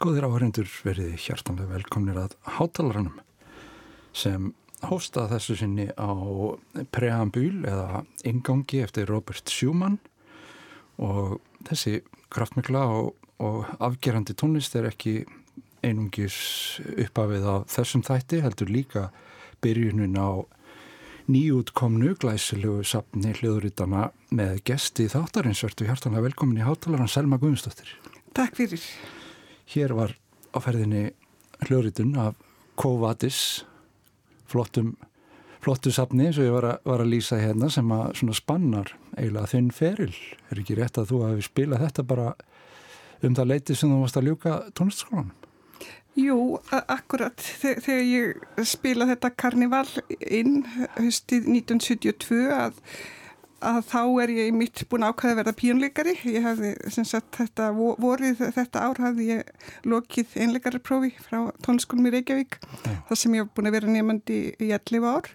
Góðir áhörindur verið hjartanlega velkomnir að hátalaranum sem hósta þessu sinni á preambul eða ingangi eftir Robert Schumann. Og þessi kraftmikla og, og afgerandi tónlist er ekki einungis uppafið af þessum þætti heldur líka byrjunin á nýjútkomnu glæsilegu sapni hljóðurítana með gesti þáttarins. Verður hjartanlega velkomin í hátalaran Selma Guðmundsdóttir. Takk fyrir Hér var á ferðinni hljóðritun af Kovadis, flottum, flottu sapni sem ég var að, var að lýsa hérna sem að spannar eiginlega þinn feril. Er ekki rétt að þú hafi spilað þetta bara um það leiti sem þú varst að ljúka tónlistaskólanum? Jú, akkurat. Þegar ég spilað þetta karnival inn höstið 1972 að að þá er ég mitt búin ákvæði að verða píunleikari. Ég hafði, sem sagt, þetta vorið þetta ár hafði ég lokið einleikaraprófi frá tónskólum í Reykjavík ja. þar sem ég haf búin að vera nefnandi í 11 ár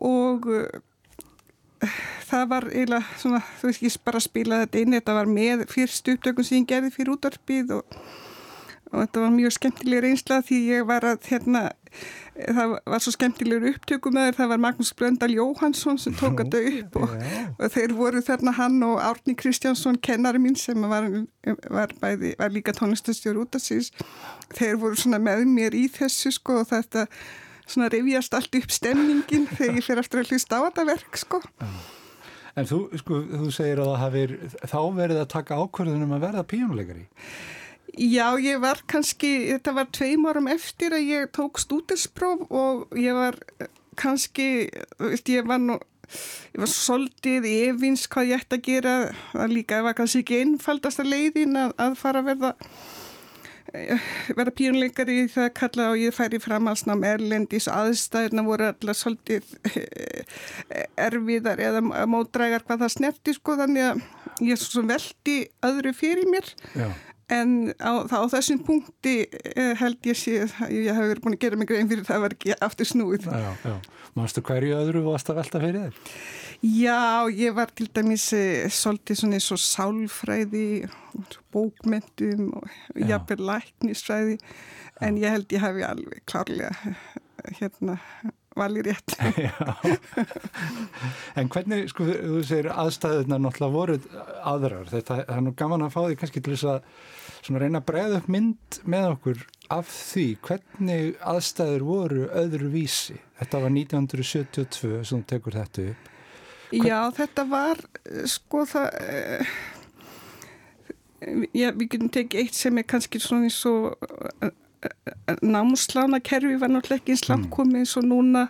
og uh, það var eiginlega svona, þú veist, ég bara spilaði þetta inn, þetta var með fyrst uppdökun sem ég gerði fyrir útvarpið og, og þetta var mjög skemmtilega reynsla því ég var að hérna það var svo skemmtilegur upptökumöður það var Magnús Blöndal Jóhansson sem tók þetta upp og, og þeir voru þarna hann og Árni Kristjánsson kennari mín sem var, var, bæði, var líka tónlistastjór út af síðs þeir voru svona með mér í þessu sko og þetta svona revjast allt upp stemningin þegar ég fyrir aftur að hlusta á þetta verk sko. En þú, sko, þú segir að það hafið þá verið að taka ákvörðunum að verða píjónuleikari Já, ég var kannski, þetta var tveim árum eftir að ég tók stúdinspróf og ég var kannski, veist, ég var nú, ég var svolítið efins hvað ég ætti að gera, það líka var kannski ekki einfaldasta leiðin að, að fara að verða, verða píunleikari það kalla og ég færi fram alls nám erlendis aðstæðina voru allar svolítið erfiðar eða mótrægar hvað það snerti sko þannig að ég svo veldi öðru fyrir mér. Já en á, á þessum punkti eh, held ég sé ég hef verið búin að gera mig grein fyrir það var ekki aftur snúið já, já. Mástu hverju öðru varst að velta fyrir þér? Já, ég var til dæmis eh, svolítið svona eins og sálfræði bókmentum og jafnveg læknisfræði en ég held ég hafi alveg klárlega hérna valið rétt? En hvernig, sko, þú segir aðstæðuna náttúrulega voruð aðrar. Þetta er nú gaman að fá því kannski til þess að svona reyna að bregða upp mynd með okkur af því. Hvernig aðstæður voru öðru vísi þetta var 1972 sem tekur þetta upp. Hvern... Já, þetta var sko það uh, já, við getum tekið eitt sem er kannski svona eins og uh, námslánakerfi var náttúrulega ekki eins langt komið eins og núna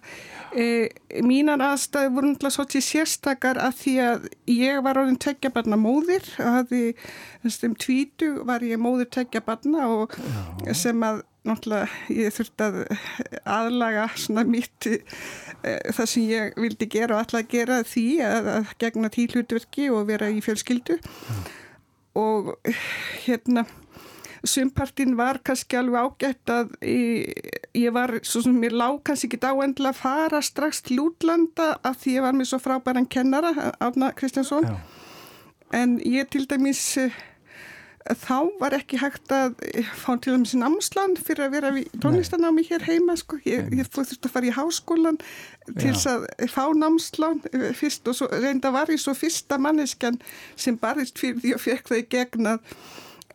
e, mínar aðstæði voru náttúrulega svolítið sérstakar að því að ég var orðin tekja barna móðir að því um tvítu var ég móðir tekja barna og Já. sem að náttúrulega ég þurfti að aðlaga svona mitt e, það sem ég vildi gera og alltaf gera því að, að gegna tílutverki og vera í fjölskyldu Já. og hérna sumpartin var kannski alveg ágætt að ég, var, svo sem ég lág kannski ekki dáendilega að fara strax til útlanda af því ég var með svo frábæran kennara, Átna Kristjánsson Já. en ég til dæmis eh, þá var ekki hægt að fá til dæmis námsland fyrir að vera tónlistanámi hér heima sko. ég, ég þurfti að fara í háskólan til þess að fá námsland eh, fyrst og svo, reynda var ég svo fyrsta manneskjan sem barist fyrir því að fekk það í gegnað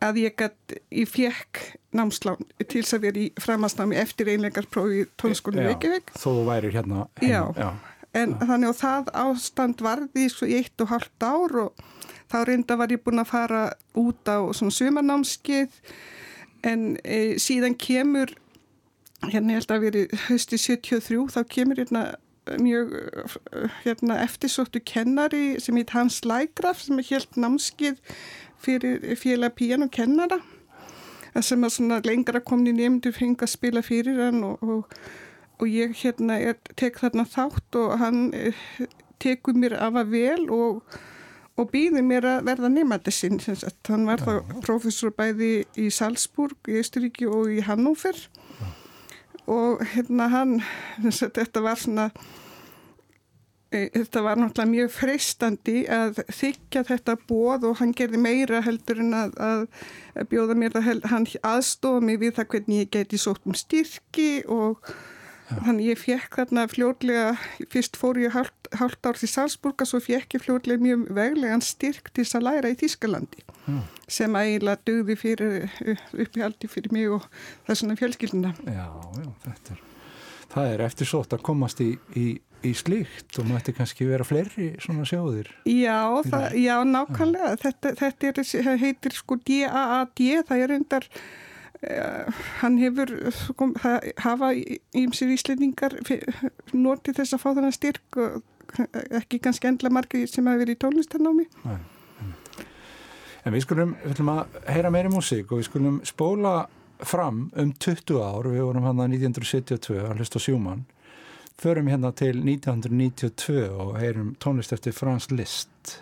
að ég gætt, ég fekk námslán til þess að vera í framhansnámi eftir einlegarprófi tónskólinu Reykjavík. Þó væri hérna. Já, já, en já. þannig að það ástand varði svo í eitt og halvt ár og þá reynda var ég búin að fara út á svona sumarnámskið en e, síðan kemur, hérna ég held að veri hösti 73, þá kemur hérna mjög hérna, eftirsóttu kennari sem heit Hans Lægraf sem er helt námskið fyrir félag píjan og kennara sem að svona lengra komin í nefndu fengi að spila fyrir hann og, og, og ég hérna er, tek þarna þátt og hann eh, tekur mér af að vel og, og býði mér að verða nefnandi sinn hann var þá professor bæði í Salzburg, í Östuríki og í Hannover. Og hérna hann þetta var svona þetta var náttúrulega mjög freistandi að þykja þetta bóð og hann gerði meira heldur en að, að bjóða mér það, hann aðstofa mig við það hvernig ég geti sótt um styrki og Þannig ég fekk þarna fljóðlega, fyrst fór ég hálft ár til Salzburga, svo fekk ég fljóðlega mjög veglegan styrk til að læra í Þískalandi mm. sem eiginlega döði fyrir, uppihaldi fyrir mig og þessuna fjölskylduna. Já, já, þetta er, það er eftir sótt að komast í, í, í slíkt og mætti kannski vera fleiri svona sjóðir. Já, það, já nákvæmlega. Þetta, þetta er, heitir sko DAAD, það er undar Eh, hann hefur kom, hafa ímsir íslendingar notið þess að fá þennan styrk ekki kannski endla margi sem hafa verið í tónlistanámi En við skulum við að heyra meiri músík og við skulum spóla fram um 20 ár. Við vorum hann að 1972 að hlusta sjúmann förum hérna til 1992 og heyrum tónlist eftir Frans Liszt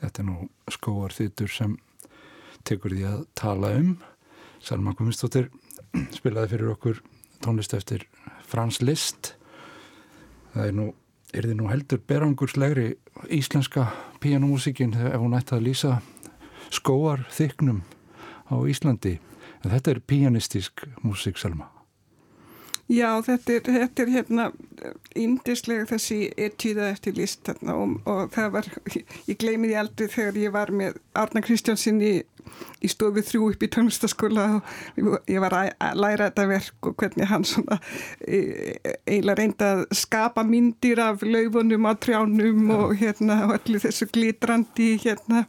Þetta er nú skóar þittur sem tekur því að tala um. Salma Guðmundsdóttir spilaði fyrir okkur tónlist eftir Frans Liszt. Það er nú, er þið nú heldur berangurslegri íslenska píanómusikinn ef hún ætti að lýsa skóar þyknum á Íslandi. En þetta er píanistísk músik, Salma. Já, þetta er, þetta er hérna índislega þessi etíða eftir list hérna, og, og það var, ég gleymi því aldrei þegar ég var með Arna Kristjánsin í, í stofu þrjú upp í tónlistaskóla og ég var að læra þetta verk og hvernig hann svona e, eiginlega reynda að skapa myndir af laufunum á trjánum og hérna og allir þessu glitrandi hérna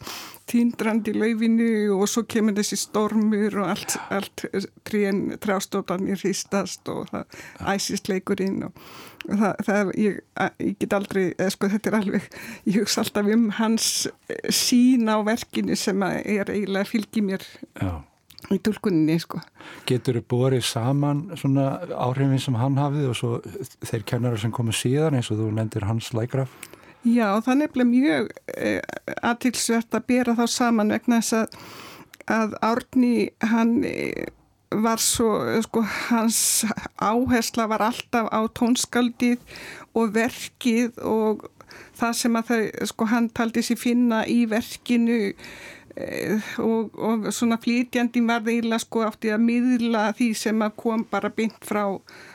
týndrandi laufinu og svo kemur þessi stormur og allt, allt tríen trástótanir hristast og það æsist leikurinn og, og það, það ég, ég get aldrei, eða sko þetta er alveg ég hugsa alltaf um hans sín á verkinu sem er eiginlega fylgið mér Já. í tólkuninni sko. Getur þau borið saman svona áhrifin sem hann hafið og svo þeir kennarar sem komið síðan eins og þú lendir hans lægraf? Já, það nefnilega mjög eh, aðtilsvert að bera þá saman vegna þess að, að Árni hann eh, var svo, sko, hans áhersla var alltaf á tónskaldið og verkið og það sem að þau, sko, hann taldi sér finna í verkinu Eh, og, og svona flytjandi var það íla sko átti að miðla því sem að kom bara bynd frá,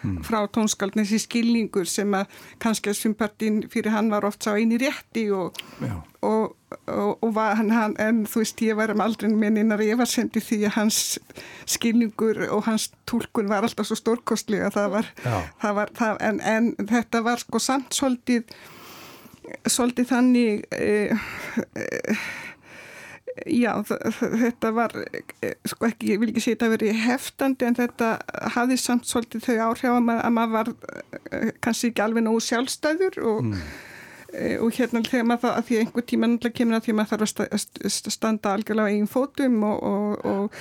mm. frá tónskaldin þessi skilningur sem að kannski að sumpartin fyrir hann var oft sá eini rétti og, og, og var hann, hann en þú veist ég var um aldrei með einar efarsendi því að hans skilningur og hans tólkun var alltaf svo stórkostlega það var, það var það, en, en þetta var sko samt svolítið svolítið þannig eða e, Já, þetta var, eh, sko ekki, ég vil ekki segja þetta að veri heftandi en þetta hafði samt svolítið þau áhrif að maður var eh, kannski ekki alveg nógu sjálfstæður og, mm. e, og hérna þegar maður það að því einhver tíma náttúrulega kemur að því maður þarf að standa algjörlega á eigin fótum og, og,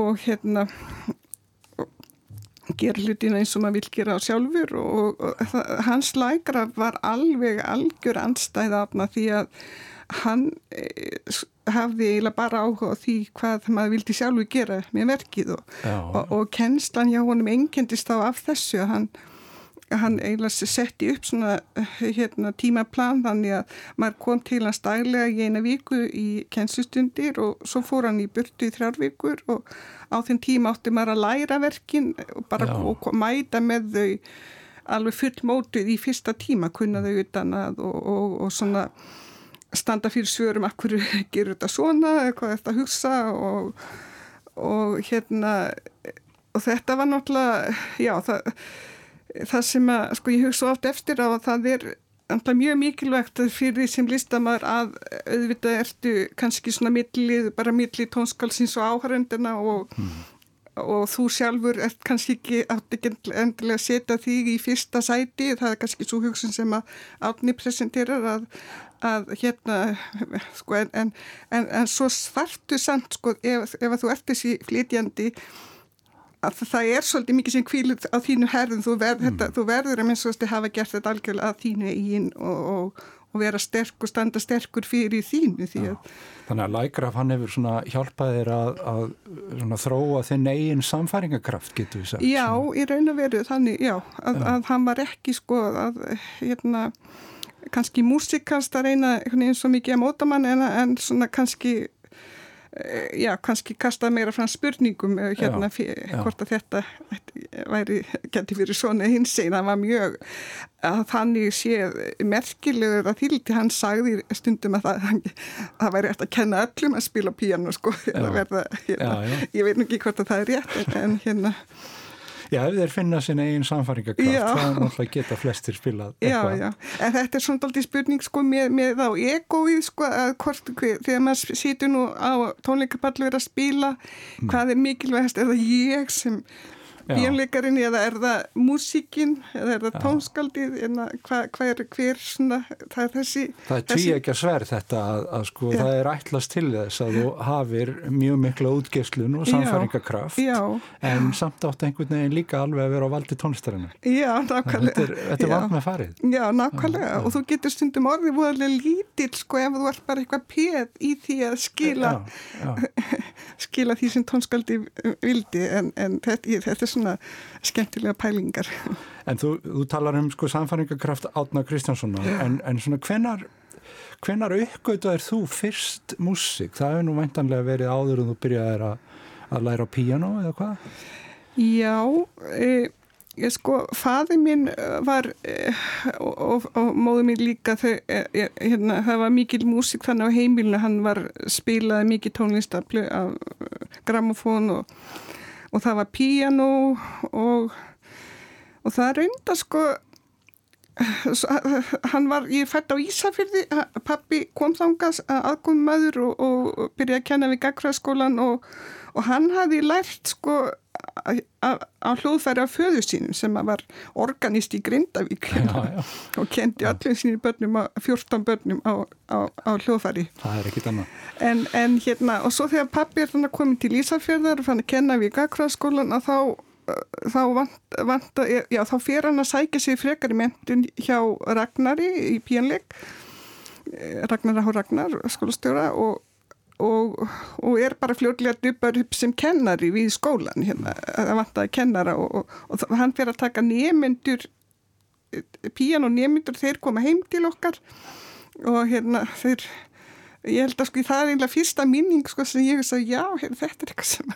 og hérna gera hlutina eins og maður vil gera á sjálfur og það, hans lægra var alveg algjör anstæða af því að hann hafði eiginlega bara áhuga á því hvað maður vildi sjálfu gera með verkið og, og, og kennslan hjá honum engendist þá af þessu að hann, hann eiginlega setti upp svona hérna, tímaplan þannig að maður kom til hans daglega í eina viku í kennslustundir og svo fór hann í burtu í þrjár vikur og á þinn tíma átti maður að læra verkin og bara og mæta með þau alveg full mótið í fyrsta tíma kunnaðu utan að og, og svona standa fyrir svörum að hverju gerur þetta svona eða hvað þetta hugsa og, og hérna og þetta var náttúrulega já það, það sem að sko ég hugsa oft eftir á að það er mjög mikilvægt fyrir því sem listamæður að auðvitað ertu kannski svona millið, bara millið tónskalsins og áhærendina og mm og þú sjálfur ert kannski ekki átt ekki endilega að setja þig í fyrsta sæti, það er kannski svo hugsun sem að átni presenterar að, að hérna sko, en, en, en, en svo svartu samt sko, ef, ef þú ert þessi flytjandi að það er svolítið mikið sem kvílut á þínu herðum, þú, verð, mm. þú verður að minnst að hafa gert þetta algjörlega að þínu ín og, og, og vera sterk og standa sterkur fyrir þínu því að Þannig að Lægraf hann hefur svona hjálpað þér að, að þróa þinn eigin samfæringakraft, getur við sagt. Já, í raun og veru þannig, já, að, já. að hann var ekki sko að, hérna, kannski músikast að reyna eins og mikið að móta mann en, en svona kannski já, kannski kasta meira fram spurningum eh, hérna já, já. hvort að þetta væri, geti fyrir svona hins einn, það var mjög að þannig sé merkilegur að þýldi hann sagði stundum að það, það væri eftir að kenna öllum að spila píano sko, verða, hérna, ég veit ekki hvort að það er rétt en hérna Já, ef þeir finna sinna eigin samfæringakraft þá náttúrulega geta flestir spilað eitthvað. Já, já, en þetta er svona aldrei spurning sko með, með á egoið sko að hvort, þegar maður sýtur nú á tónleikapallu er að spila, mm. hvað er mikilvægast, er það ég sem bíanleikarinn eða er það músíkin eða er það tónskaldið hvað hva er hver svona það er þessi það er tví ekki að sverð þetta að, að sko já. það er ætlast til þess að þú hafir mjög mikla útgeslun og samfæringakraft já, en samt átt einhvern veginn líka alveg að vera á valdi tónlistarinn já, nákvæmlega. Þetta er, þetta er vald með farið. Já, nákvæmlega. Og þú getur stundum orðið voðalega lítill sko ef þú ert bara eitthvað peð í því að skila skila því sem tónskaldi vildi en, en þetta, þetta er svona skemmtilega pælingar. En þú, þú talar um sko samfæringarkraft Átna Kristjánssona en, en svona hvenar, hvenar uppgötuðar þú fyrst músík? Það hefur nú væntanlega verið áður en þú byrjaði að, að læra á píjano eða hvað? Já, e, ég sko, faði mín var e, og, og, og móðu mín líka þau, e, hérna, það var mikil músík þannig á heimilinu, hann var spilaði mikið tónlistaflu af gramofón og og það var piano og, það reynda sko hann var, ég fætt á Ísafyrði pappi kom þangast aðgóðum maður og byrjaði að kenna við Gagfræðskólan og, og hann hafi lært sko á hljóðfæri af föðu sínum sem var organist í Grindavík. Já, já. og kendi allir sínir börnum, 14 börnum á, á, á hljóðfæri. Er en, en hérna, og svo þegar pappi er koma til Ísafjörðar og fann að kenna við Gagfræðskólan að þá þá vant, vant já, þá fyrir hann að sækja sig frekar í mentun hjá Ragnari í píanleik eh, Ragnar á Ragnar skólastjóra og, og, og er bara fljóðlega dubbar upp sem kennari við skólan hérna, það vant að kennara og, og hann fyrir að taka nemyndur pían og nemyndur þeir koma heim til okkar og hérna þeir ég held að sko það er einlega fyrsta minning sko sem ég veist að já, heyr, þetta er eitthvað sem,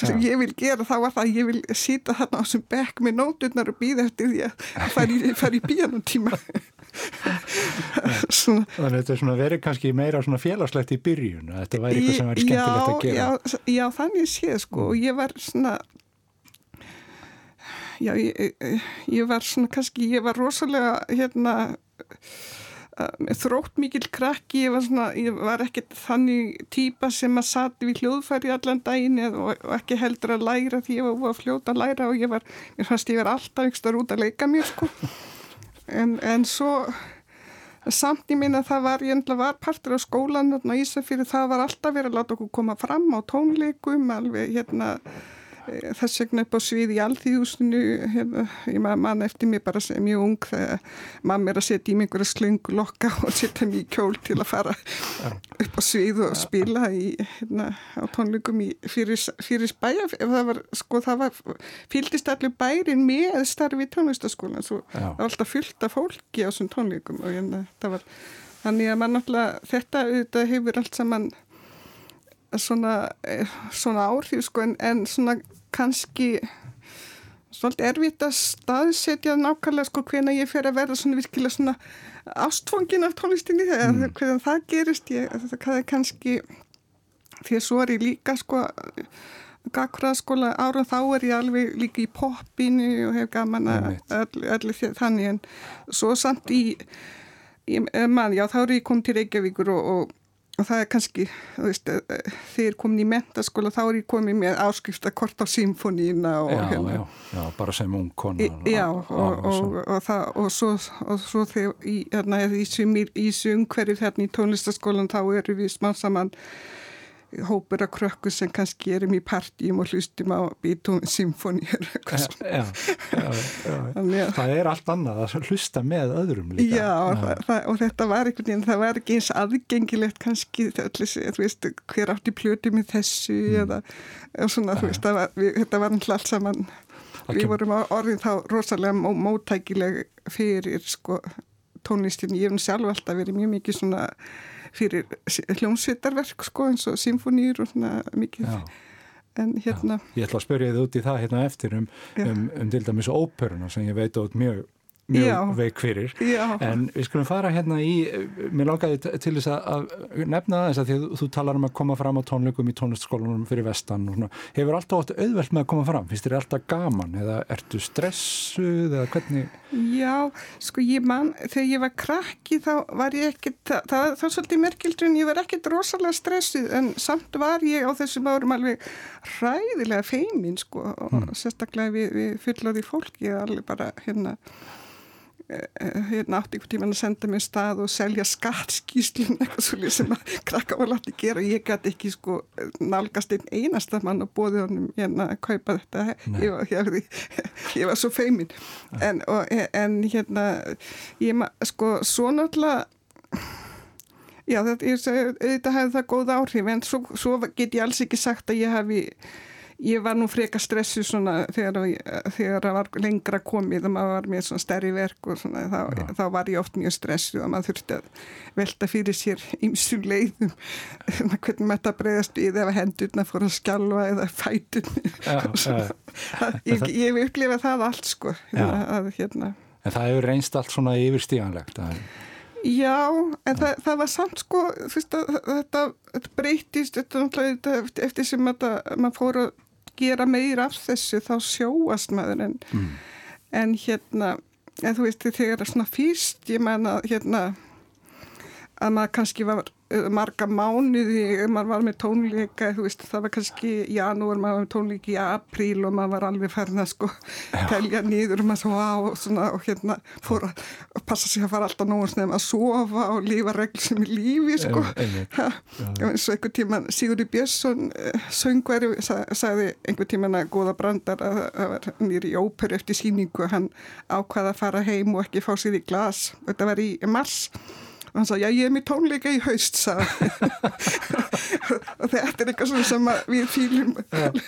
sem ég vil gera. Þá var það að ég vil sýta þarna á sem bekk með nóturnar og býða eftir því að fara í, í bíjanútíma Þannig að þetta er svona verið kannski meira svona félagslegt í byrjun þetta væri eitthvað sem væri skemmtilegt að gera. Já, já þannig sé sko. Og ég var svona já, ég, ég var svona kannski, ég var rosalega hérna þrótt mikil krakki. Ég var, svona, ég var ekkert þannig týpa sem að sati við hljóðfæri allan daginn og, ekki heldur að læra því ég var fljóta að læra og ég var mér fannst ég var alltaf einhverstað út að leika mér sko en, en svo samt ég minna það var, ég endla var partur á skólan og Ísafyrir það var alltaf verið að láta okkur koma fram á tónleikum alveg hérna þess vegna upp á svið í alþýðúsinu hérna, ég man eftir mig bara sem ég ung þegar mamma er að setja í mig einhverja slöngu lokka og setja mér í kjól til að fara upp á svið og spila í, hérna, á tónleikum í, fyrir, fyrir það var, sko, það var fylgist allir bærin með starfi í tónlistaskólan svo ja. alltaf fylgta fólki á þessum tónleikum og hérna, það var þannig að mann alltaf þetta, þetta hefur allt saman svona, eh, svona áhrif sko en, en svona kannski svolítið erfitt að staðsetja nákvæmlega sko hvena ég fer að verða svona virkilega svona ástfóngin af tónlistinni þegar mm. hvernig það gerist ég, það er kannski því að svo er ég líka sko gagfræðaskóla ára þá er ég alveg líka í popinu og hef gaman að allir þannig en svo samt í, í mann, já þá er ég komið til Reykjavíkur og, og og það er kannski, þú veist, eh, eh, þegar ég komin í mentaskóla þá er ég komin með áskriftakort á symfónína og já, hérna. Já, já, bara sem ung kona. Já, og, og, og, og það, og svo, svo þegar í, hérna, í, í sumhverju þarna í tónlistaskólan þá eru við smá saman hópur af krökkur sem kannski erum í partím og hlustum á Beethoven symfóníur ja, ja, ja, það er allt annað að hlusta með öðrum líka. Já, það, það, og þetta var einhvern veginn það var ekki eins aðgengilegt kannski öllis, veist, hver átti plöti með þessu mm. eða svona, veist, var, við, þetta var alltaf saman við kem... vorum orðin þá rosalega mó, mótækileg fyrir sko, tónlistin, ég hef sjálf alltaf verið mjög mikið svona fyrir hljómsveitarverk sko eins og symfónýr og svona mikið Já. en hérna Já. Ég ætla að spörja þið út í það hérna eftir um, um, um til dæmis óperuna sem ég veit átt mjög mjög veik fyrir. Já. en við skulum fara hérna í mér langaði til þess að, nefna þess að því að þú talar um að koma fram á tónleikum í tónlistskólanum fyrir vestan svona, hefur alltaf átt auðvelt með að koma fram? Finnst þér alltaf gaman eða ertu stressuð eða hvernig? Já, sko ég man, þegar ég var krakki þá var ég ekkit, það, það, það var svolítið merkildur en ég var ekkit rosalega stressuð en samt var ég á þessum árum alveg ræðilega feimin sko og sérstaklega við, við fullorði fólki alveg bara hérna hérna átti ykkur tíman að senda mér stað og selja skattskíslun eitthvað svolítið sem að krakka var látt að gera. Og ég gæti ekki sko nálgast einn einasta mann og bóði honum hérna að kaupa þetta. Ég var, ég, ég var svo feimin. En, og, en hérna ég ma, sko svo náttúrulega Já, þetta, ég auðvitað hefði það góð áhrif en svo, svo get ég alls ekki sagt að ég hafi, ég var nú freka stressu svona þegar, þegar það var lengra komið og maður var með svona stærri verk og svona þá, þá var ég oft mjög stressu og maður þurfti að velta fyrir sér ymsum leiðum. Hvernig maður þetta breyðast við ef hendurna fór að skjálfa eða fætun Já, já. ég, ég hef upplifað það allt sko hérna, að, hérna. En það hefur reynst allt svona yfirstíganlegt að Já, en það, það var samt sko, fyrst að þetta, þetta breytist þetta, eftir, sem þetta, maður fór að gera meira af þessu þá sjóast maður en, Mm. en hérna, en þú veist þegar svona fyrst, ég menna hérna að maður kannski var marga mánuði, maður var með tónleika, veist, það var kannski í janúar, maður var með tónleika í apríl og maður var alveg færð að sko telja nýður og maður svo á og svona og hérna fór að passa sig að fara alltaf nógu snefn að sofa og lífa reglum í lífi sko. eins og einhver tíman Sigurður Björnsson uh, söngveri sa, sagði einhver tíman að góða brandar að það var nýri í óperu eftir síningu hann ákvaða að fara heim og ekki fá sér í glas. Þetta var í mars. og hann sagði, já ég er mér tónleika í haust og þetta er eitthvað sem við fýljum að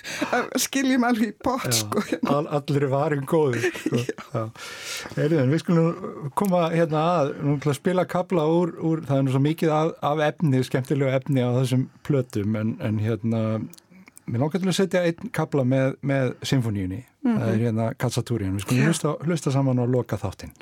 skiljum alveg í bótt sko. All, allir varin góður sko. Heyrðu, við skulum koma hérna að að spila kabla úr, úr það er nú svo mikið af, af efni, skemmtilegu efni á þessum plötum en, en hérna mér langar til að setja einn kabla með, með symfóníunni, það er hérna Katsatúrian, við skulum hlusta, hlusta saman og loka þáttinn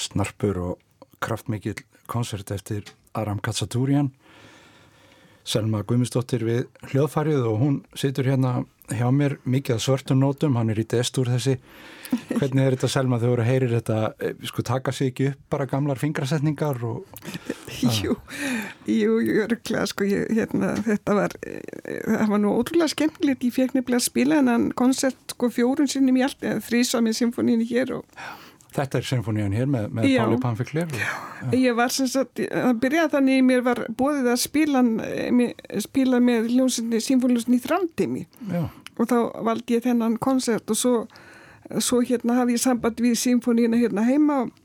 snarpur og kraftmikill koncert eftir Aram Katsatúrian Selma Guðmundsdóttir við hljóðfarið og hún situr hérna hjá mér mikið að svörtum nótum, hann er í destur þessi. Hvernig er þetta Selma þegar þú heyrir þetta, eh, sko taka sig ekki upp bara gamlar fingrasetningar og Jú, jú, örglega sko, ég, hérna, þetta var eh, það var nú ótrúlega skemmtilegt. Ég fekk nefnilega að spila hennan koncert sko fjórun sinnum í allt, eða þrísami symfónínu hér og Þetta er symfónían hér með, með Páli Pamfiklir Ég var sem sagt, að byrja þannig mér var bóðið að spila, spila með hljómsinni symfóníusin í þrandimi og þá valdi ég þennan koncert og svo, svo hérna hafi ég samband við symfóníuna hérna heima og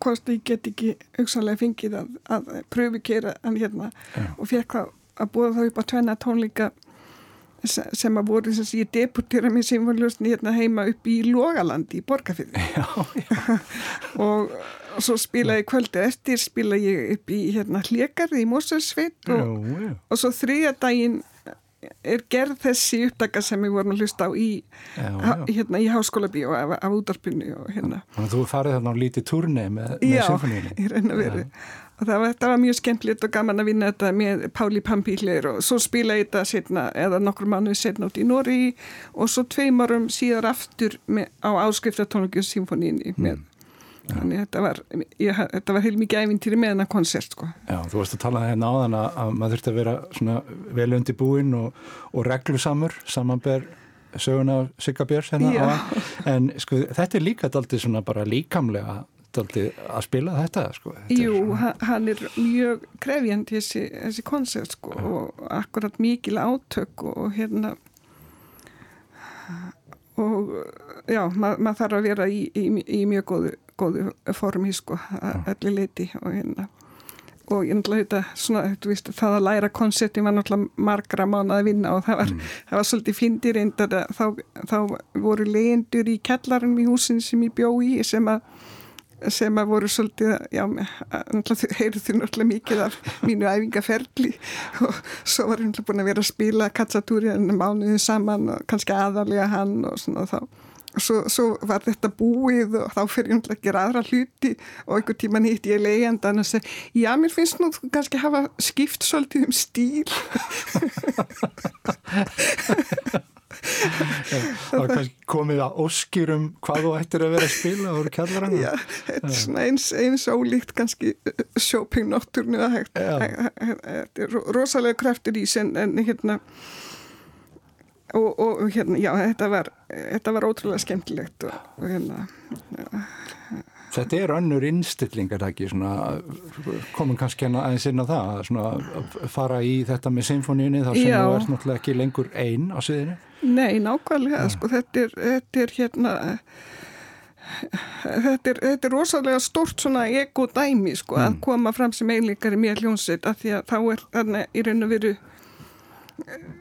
hvort ég get ekki auksanlega fengið að, að pröfu kera hann hérna Já. og fekk að, að bóða það upp á tvenna tónleika sem að voru sem ég deputera mér symfónljósni hérna heima upp í Lógalandi í Borgafyrði og, og svo spila ég kvöldu eftir spila ég upp í hérna Hlegarði í Mósarsveit og, og svo þriða daginn er gerð þessi uppdaka sem við vorum að hlusta á í, já, já. Hérna, í háskóla bíu af, af útarpinu hérna. Þannig að þú farið þarna á lítið turni með, með symfóníunni Já, ég reyna að vera og það var, var mjög skemmtilegt og gaman að vinna þetta með Páli Pampílir og svo spila ég þetta setna, eða nokkur mannuð setna út í Nóri og svo tveim árum síðar aftur með, á áskriftatónleikum symfóníinni mm. Þannig þetta var, ég, þetta var heil mikið æfintýri með hennar konsert sko. Já, þú varst að tala hérna á þann að, að maður þurfti að vera svona vel undir búin og, og reglusamur samanber söguna Sigga Björns hérna en sko þetta er líka bara líkamlega aldrei að spila þetta sko. Þetta Jú, er hann er mjög krefjandi þessi, þessi konsert sko já. og akkurat mikil átök og hérna og já, mað, maður þarf að vera í, í, í mjög góðu, góðu formi sko, allir leiti og hérna og ég náttúrulega þetta, svona, þú veist, það að læra koncepti var náttúrulega margra mánuð að vinna og það var, mm. það var svolítið fyndir að þá, þá voru leyendur í kellarum í húsin sem ég bjó í sem að sem að voru svolítið, já, heyrðu þið náttúrulega mikið af mínu æfingaferli og svo var ég búin að vera að spila katsatúri en mánuðin saman og kannski aðalega hann og svona þá. Og svo, svo var þetta búið og þá fyrir ég náttúrulega að gera aðra hluti og einhver tíma nýtt ég leiðandan og segi, já, mér finnst nú kannski hafa skipt svolítið um stíl það var kannski komið að óskýrum hvað þú ættir að vera að spila og voru kjallar Já, þetta er eins, eins ólíkt kannski shopping nocturnu það er rosalega kraftur í sen en hérna og, og hérna, já, þetta var þetta var ótrúlega skemmtilegt og, og hérna já. Þetta er önnur innstillingar ekki komin kannski hérna aðeins inn á það svona, að fara í þetta með symfóníunni þar sem þú ert náttúrulega ekki lengur einn á sviðinu Nei, nákvæmlega, sko, þetta er, þetta er hérna þetta er, þetta er rosalega stort svona ego-dæmi, sko, mm. að koma fram sem einleikari með hljónsitt, af því að þá er þarna í raun og veru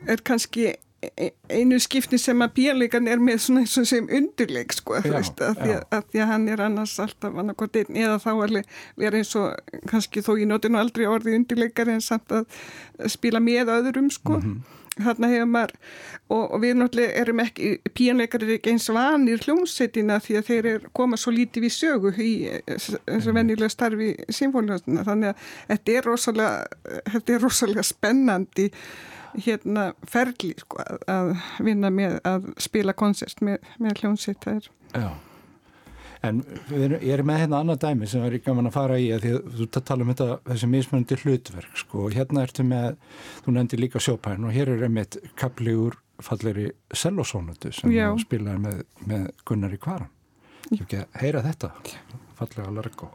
er kannski einu skipni sem að bíleikan er með svona eins og sem undirleik sko, já, veist, að, því að, að því að hann er annars alltaf annarkot einn eða þá alveg vera eins og kannski þó ég noti nú aldrei orði undirleikar en samt að spila með öðrum sko. Mm -hmm þarna hefur maður og, og við náttúrulega erum ekki píanleikar er ekki eins vanir hljómsettina því að þeir er, koma svo lítið við sögu í þessu vennilega starfi symfónljóðsuna þannig að þetta er rosalega, þetta er rosalega spennandi hérna ferli sko, að vinna með að spila koncert með, með hljómsett það er Já En ég er með hérna annað dæmi sem er gaman að fara í að því að þú tala um þetta þessi mismunandi hlutverk sko og hérna ertu með, þú nefndi líka sjópæn og hér er einmitt kapliður falleri sellosónutu sem spilaði með, með Gunnar í Kvaran. Ég hef ekki að heyra þetta, fallega largo.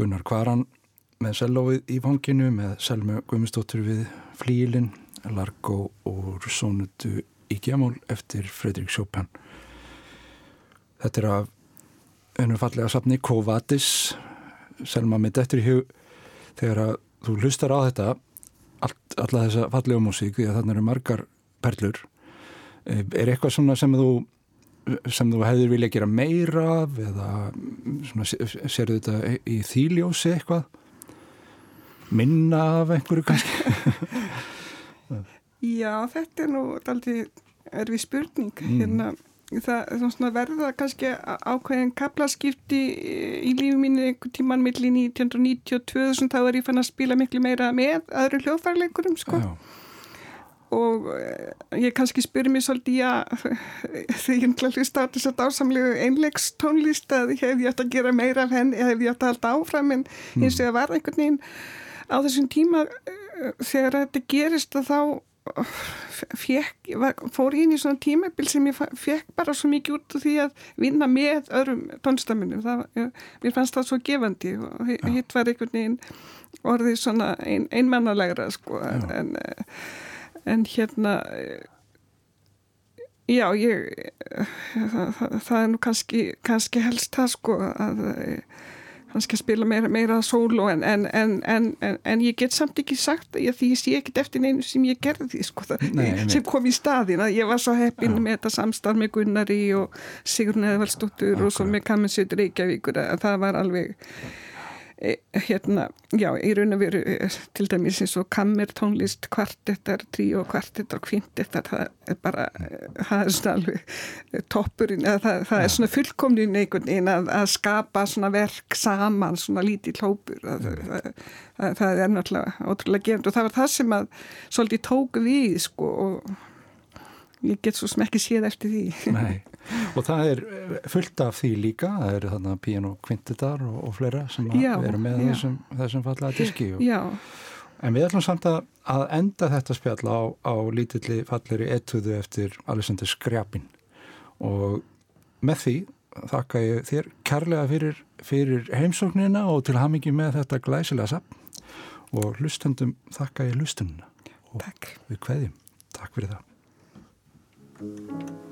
Gunnar Kvaran með sellóið í fanginu með Selmu Guðmustóttur við Flílin, Largo og Sónutu í Gjamól eftir Fredrik Chopin. Þetta er af einu fallega safni Kovatis, Selma með dettur í hug þegar að þú hlustar á þetta alla þessa fallega músík því að þarna eru margar perlur. Er eitthvað svona sem þú sem þú hefðir vilja gera meira af eða svona, sérðu þetta í þýljósi eitthvað? minna af einhverju kannski Já, þetta er nú alltaf erfið spurning mm. hérna, það verða kannski ákveðin kaplaskipti í lífi mínu einhver tíman millir 1992 sem þá er ég fann að spila miklu meira með öðru hljóðfærleikurum sko Já og eh, ég kannski spyrir mér svolítið þegar ég hlust á þess að dásamlegu einlegstónlist að hef ég ætti að gera meira af henni hef ég ætti að halda áfram en eins og það var einhvern veginn á þessum tíma eh, þegar þetta gerist að þá eh, fekk, fór ég inn í svona tímabil sem ég fekk bara svo mikið út því að vinna með öðrum tónstaminum, mér fannst það svo gefandi og hitt var einhvern veginn orðið svona ein, einmannalegra sko Já. en, en hérna já ég það, það, það er nú kannski, kannski helst það sko að kannski að spila meira, meira solo en, en, en, en ég get samt ekki sagt því ég sé ekkit eftir neinu sem ég gerði sko, það, Nei, sem kom í staðin að ég var svo heppin ja. með þetta samstarf með Gunnari og Sigur Neðvaldstóttur og svo með Kamensutur Reykjavíkur að það var alveg hérna, já, í raun og veru e, til dæmis eins og kammer tónlist kvartettar, tríu og kvartettar kvintettar, það er bara e, það er svona alveg toppurinn það, það er svona fullkomnin einhvern veginn að, að skapa svona verk saman, svona lítið hlópur það, það, það er náttúrulega ótrúlega gefnd og það var það sem að svolítið tók við sko og ég get svo sem ekki séð eftir því Nei, og það er eh, fullt af því líka, það eru þarna piano kvintitar og, og fleira sem já, eru með já. þessum, þessum fallaða diski og, en við ætlum samt að, að enda þetta spjall á, á lítilli falleri ettuðu eftir Alexander Skrjapin og með því þakka ég þér kærlega fyrir, fyrir heimsóknina og til hamingi með þetta glæsilega sapn og hlustendum þakka ég hlustununa og Takk. við hveðjum. Takk fyrir það. Thank you.